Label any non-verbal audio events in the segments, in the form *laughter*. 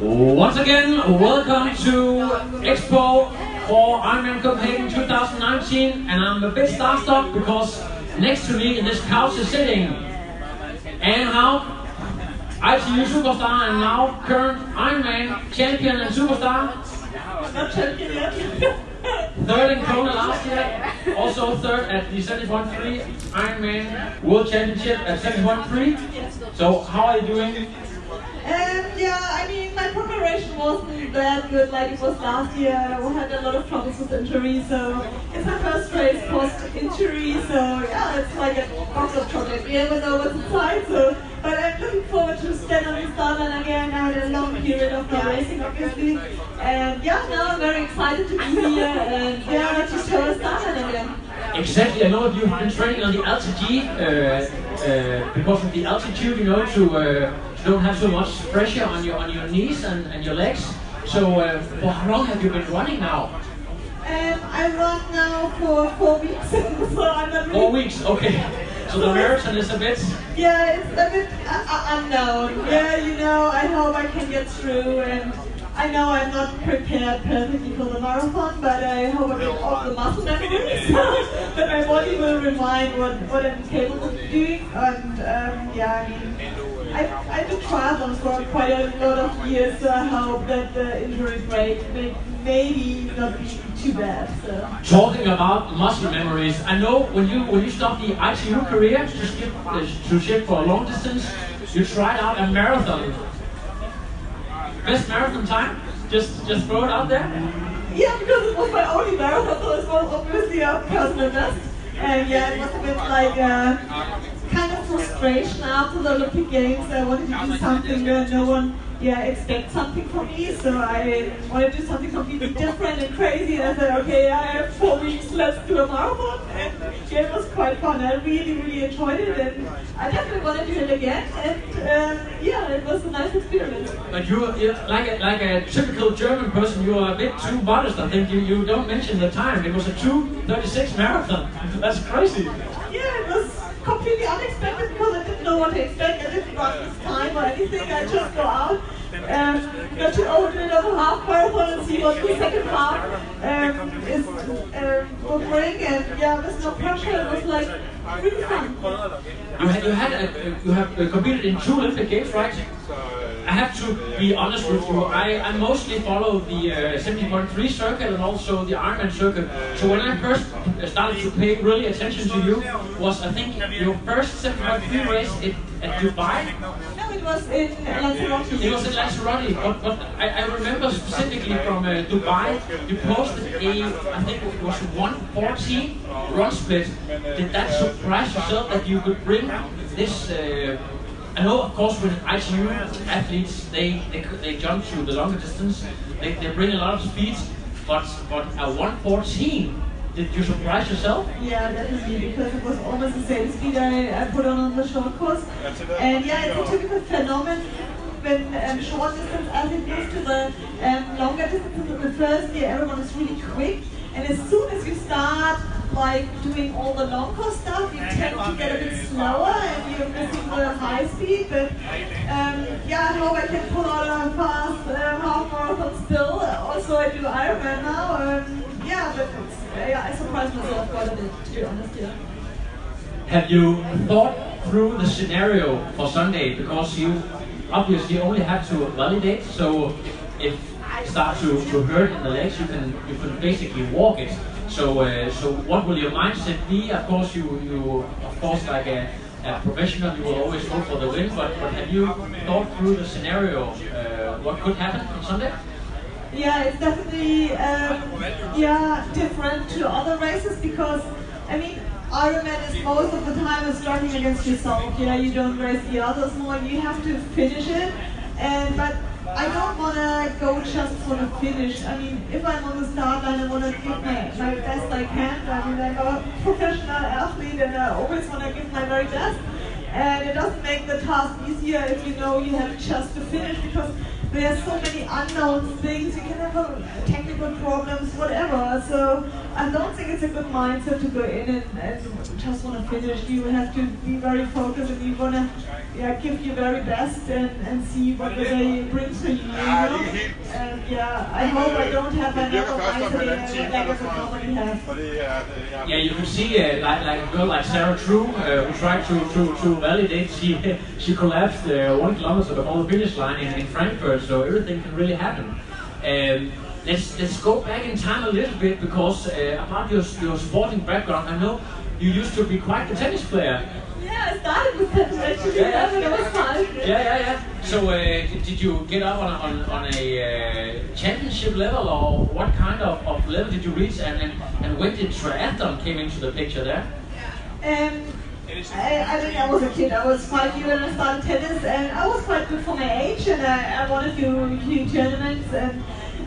Once again, welcome to Expo for Ironman Copenhagen 2019, and I'm a bit starstruck because next to me in this couch is sitting Anne Haug, ITU superstar and now current Ironman champion and superstar. Third in Kona last year, also third at the 71.3 Ironman World Championship at 71.3. So how are you doing? My preparation wasn't that good like it was last year. We had a lot of troubles with injuries, so it's my first race post-injury, so yeah, it's like a box of chocolates. You never know what's inside, so, but I'm looking forward to stand on the start line again. I had a long period of no racing, obviously, and yeah, now I'm very excited to be here, and yeah, to show a start line again. Exactly, I know that you've been training on the AlterG uh, uh, because of the altitude, you know, to uh, don't have so much pressure on your on your knees and, and your legs. So, uh, for how long have you been running now? Um, I run now for four weeks, *laughs* so I'm not really Four weeks, okay. So the marathon is a bit. Yeah, it's a bit uh, uh, unknown. Yeah, you know, I hope I can get through, and I know I'm not prepared perfectly for the marathon, but I hope I get all the muscle memory, so *laughs* that my body will remind what, what I'm capable of doing. And um, yeah, I mean, I, I did triathlons for quite a lot of years, so I hope that the injury break may maybe not be too bad. So. Talking about muscle memories, I know when you when you stopped the ITU career to skip uh, to ship for a long distance, you tried out a marathon. Best marathon time? Just just throw it out there. Yeah, because it was my only marathon, so it was obviously a personal best. And yeah, it was a bit like a kind of frustration after the Olympic Games. I wanted to do something where no one yeah, expect something from me, so I want to do something completely different and crazy. And I said, okay, I have four weeks, let's do a marathon. And yeah, it was quite fun. I really, really enjoyed it, and I definitely want to do it again. And um, yeah, it was a nice experience. But you, you like a, like a typical German person, you are a bit too modest. I think you, you don't mention the time. It was a 2:36 marathon. That's crazy. Yeah, it was completely unexpected because I didn't want to expect. anything didn't this time or anything. I just go out, um, go to open of a half marathon and see what the second half um, is um, will bring. And yeah, there's no pressure. It was like really fun. You had, you had a, you have uh, competed in two Olympic Games, right? I have to be honest with you. I, I mostly follow the uh, 70.3 circuit and also the Ironman circuit. So when I first started to pay really attention to you, was I think your first 70.3 race in, at Dubai. No, it was in Lanzarote. It was in Lanzarote, but, but I, I remember specifically from uh, Dubai, you posted a, I think it was 114 run split. Did that surprise yourself that you could bring this? Uh, I know, of course, when ITU athletes they, they they jump to the longer distance, they, they bring a lot of speed, but but a 114. Did you surprise yourself? Yeah, definitely, because it was almost the same speed I, I put on on the short course. And yeah, it's a typical phenomenon when um, short distance athletes move to the um, longer distance in the first year, everyone is really quick. And as soon as you start like doing all the long course stuff, you tend to get a bit slower and you're missing the high speed. But um, yeah, I hope I can pull out a fast um, half marathon still. Also, I do Ironman now. Um, yeah, but it's, yeah, I surprised myself quite a bit, to be honest. Yeah. Have you thought through the scenario for Sunday? Because you obviously only have to validate. So if it starts to, to hurt in the legs, you can you can basically walk it. So uh, so what will your mindset be? Of course, you you of course like a, a professional, you will always go for the win. But, but have you thought through the scenario? Uh, what could happen on Sunday? Yeah, it's definitely um, yeah different to other races because I mean Ironman is most of the time is starting against yourself. Yeah, you don't race the others more. You have to finish it, and but I don't want to go just for the finish. I mean, if I'm on the start line, I want to give my, my best I can. I mean, I'm a professional athlete and I always want to give my very best. And it doesn't make the task easier if you know you have just to finish because there are so many unknown things. You can have a, technical problems, whatever. So I don't think it's a good mindset to go in and, and just want to finish. You have to be very focused and you want to yeah, give your very best and, and see what the day brings for you. you know? And yeah, I hope I don't have another mindset like I normally have. Yeah, you can see uh, like, like a girl like Sarah True uh, who tried to, to, to validate. She *laughs* she collapsed uh, one kilometer before the finish line in, in Frankfurt, so everything can really happen. Um, let's let's go back in time a little bit because uh, about your your sporting background, I know you used to be quite a tennis player. Yeah, I started with tennis actually yeah, was five. Yeah, yeah, yeah. So uh, did you get up on, on, on a uh, championship level or what kind of, of level did you reach and, and, and when did triathlon came into the picture there? Um, I, I mean, I was a kid. I was five years when I started tennis, and I was quite good for my age. And I, I won a few, few tournaments. And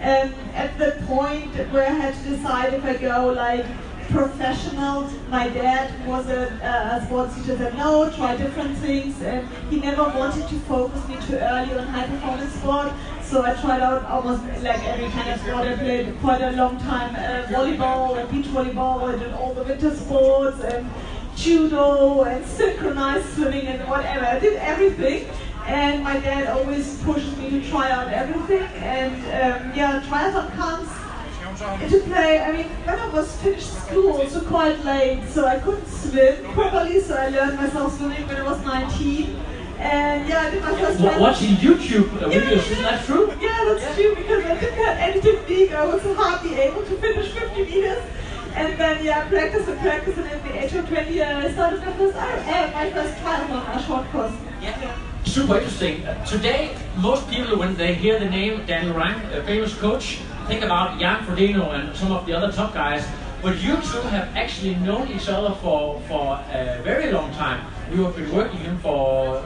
um, at the point where I had to decide if I go like professional. My dad was a, a sports teacher said no, try different things, and he never wanted to focus me too early on high performance sport. So I tried out almost like every kind of sport. I played quite a long time uh, volleyball and beach volleyball. Did all the winter sports and judo and synchronized swimming and whatever. I did everything. And my dad always pushed me to try out everything. And um, yeah, triathlon comes to play. I mean, when I was finished school, so quite late, so I couldn't swim properly. So I learned myself swimming when I was 19. And yeah, I did my first w- Watching YouTube uh, videos, yeah, isn't that true? Yeah, that's yeah. true because I didn't have any technique. I was hardly able to finish 50 meters. And then yeah, practice and practice, and at the age of 20, uh, I started my first, uh, my first triathlon, a short course. Yeah. Super interesting. Uh, today, most people, when they hear the name Dan Lorang, a famous coach, think about Jan Frodeno and some of the other top guys. But you two have actually known each other for, for a very long time. You have been working him for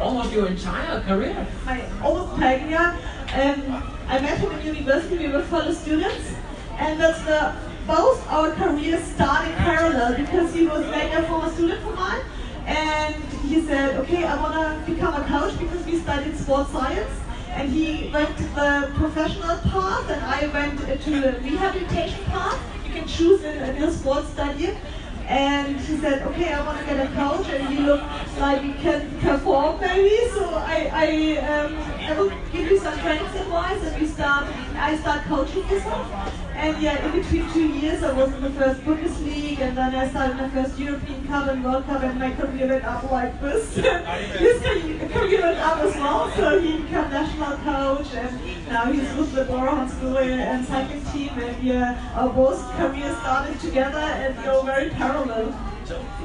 almost your entire career. My almost entire career. Um, I met him in university. We were fellow students, and that's the both our careers started parallel because he was like a former student of mine, and he said, "Okay, I want to become a coach because we studied sports science." and he went to the professional path and I went to the rehabilitation path. You can choose in, in your sports study. And he said, okay, I want to get a coach and you look like you can perform maybe. So I, I, um, I will give you some training advice and we start, I start coaching yourself. And yeah, in between two years, I was in the first Bundesliga, and then I started my first European Cup and World Cup, and my career went up like this. *laughs* His career went up as well, so he became national coach, and now he's with the Bora School and cycling team, and yeah, our both careers started together and go very parallel.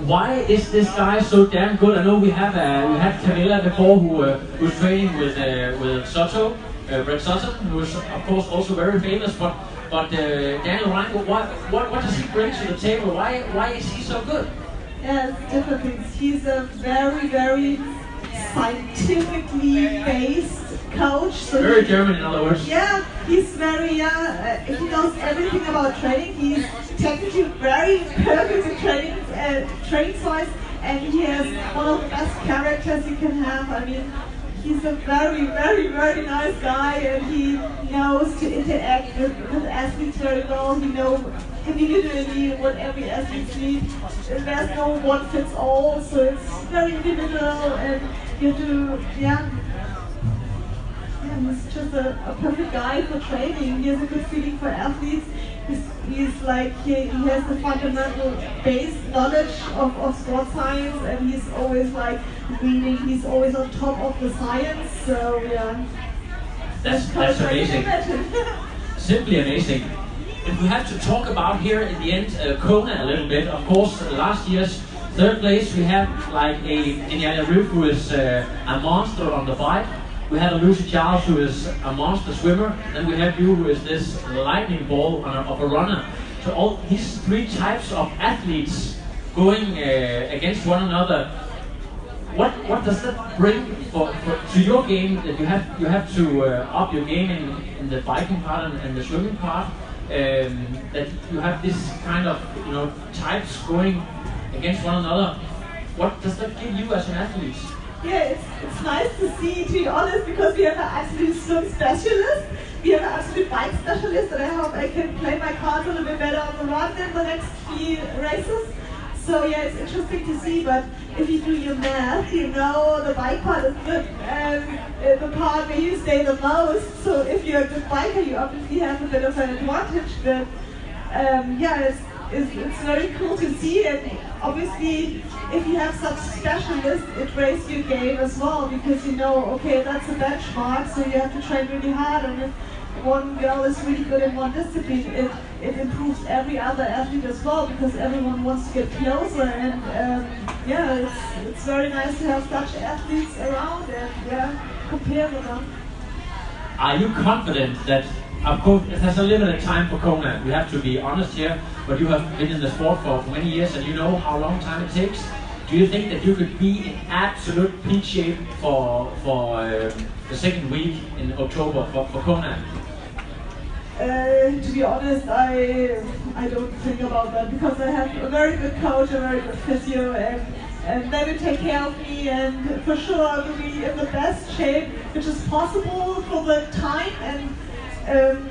Why is this guy so damn good? I know we have uh, we had Camilla before who uh, was training with uh, with Soto, uh, Brett Sutton, who is of course also very famous, but but uh, Dan Lorang, what, what, what does he bring to the table? Why, why is he so good? Yeah, different things. He's a very, very scientifically based coach. So very he, German, in other words. Yeah, he's very, yeah, uh, he knows everything about training. He's technically very perfect in training, uh, training wise, and he has one of the best characters you can have. I mean, he's a very, very, very nice guy, and he knows to interact with, with athletes very well. He knows individually what every athlete needs. There's no one fits all, so it's very individual, and you do, yeah. He's just a, a perfect guy for training. He has a good feeling for athletes. He's, he's like he, he, has the fundamental base knowledge of, of sports science and he's always like reading he's always on top of the science. So yeah. That's, that's amazing. *laughs* simply amazing. If we have to talk about here in the end uh, Kona a little bit of course last year's third place we have like a Daniela Ryf who is uh, a monster on the bike we have a Lucy Charles who is a monster swimmer. Then we have you who is this lightning ball of a runner. So all these three types of athletes going uh, against one another. what what does that bring for, for to your game that you have you have to uh, up your game in, in the biking part and, and the swimming part? Um, that you have this kind of you know types going against one another. What does that give you as an athlete? Yeah, it's, nice to see, to be honest, because we have an absolute swim specialist. We have an absolute bike specialist, and I hope I can play my cards a little bit better on the run in the next few races. So yeah, it's interesting to see, but if you do your math, you know the bike part is the, um, the part where you stay the most. So if you're a good biker, you obviously have a bit of an advantage. But um, yeah, it's, it's, it's very cool to see, and obviously if you have such specialists, it raises your game as well because you know, okay, that's a benchmark, so you have to train really hard, and if one girl is really good in one discipline, it, it improves every other athlete as well because everyone wants to get closer and um, yeah, it's, it's very nice to have such athletes around and yeah, compare with them. Are you confident that, of course, it has a limited time for Kona, we have to be honest here, but you have been in the sport for, many years and you know how long time it takes. Do you think that you could be in absolute peak shape for, for um, the second week in October for, for Kona? Uh, to be honest, I I don't think about that because I have a very good coach, a very good physio, and and they will take care of me. And for sure, I will be in the best shape which is possible for the time. And um,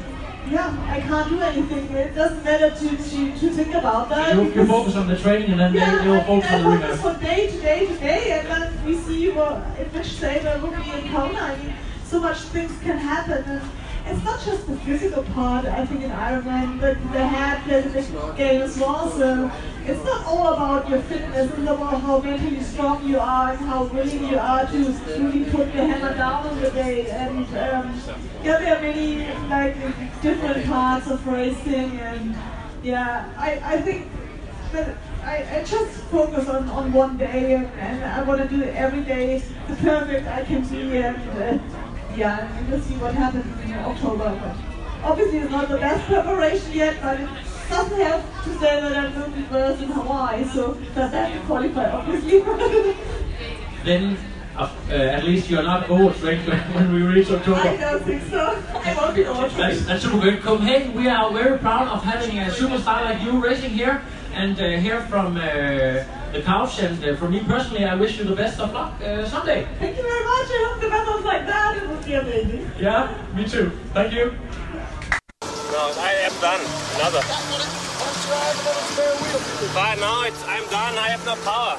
yeah, I can't do anything. It doesn't matter to to, to think about that. You, you focus on the training and then yeah, you will I, focus I on the focus from day to day to day, and then we see what in which state I will be in Kona. I mean, so much things can happen. And, it's not just the physical part, I think, in Ironman, but the head plays a big game as well. So it's not all about your fitness, it's about how mentally strong you are and how willing you are to really put the hammer down on the day. And um, yeah, there are many like different parts of racing, and yeah, I, I think that I, I just focus on, on one day, and, and I want to do it every day the perfect I can be. And, uh, yeah, and we'll see what happens in October. But obviously, it's not the best preparation yet, but it doesn't have to say that I'm going to be first in Hawaii, so does have to qualify, obviously. *laughs* Then, uh, uh, at least you're not overtrained when, *laughs* when we reach October. I don't think so. I won't be That's, overtrained. that's super good. Come, Copenhagen, we are very proud of having a superstar like you racing here. And uh, here from uh, the couch, and uh, from me personally, I wish you the best of luck uh, Sunday. Thank you very much. I hope the was like that. It would be amazing. Yeah, me too. Thank you. No, I am done. Another. But now it's, I'm done. I have no power.